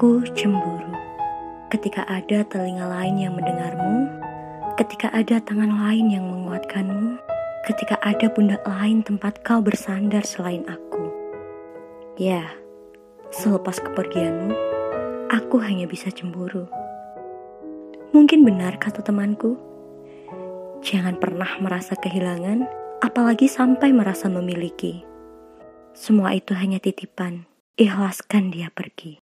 Aku cemburu ketika ada telinga lain yang mendengarmu, ketika ada tangan lain yang menguatkanmu, ketika ada pundak lain tempat kau bersandar selain aku. Ya, selepas kepergianmu, aku hanya bisa cemburu. Mungkin benar kata temanku, jangan pernah merasa kehilangan, apalagi sampai merasa memiliki. Semua itu hanya titipan, ikhlaskan dia pergi.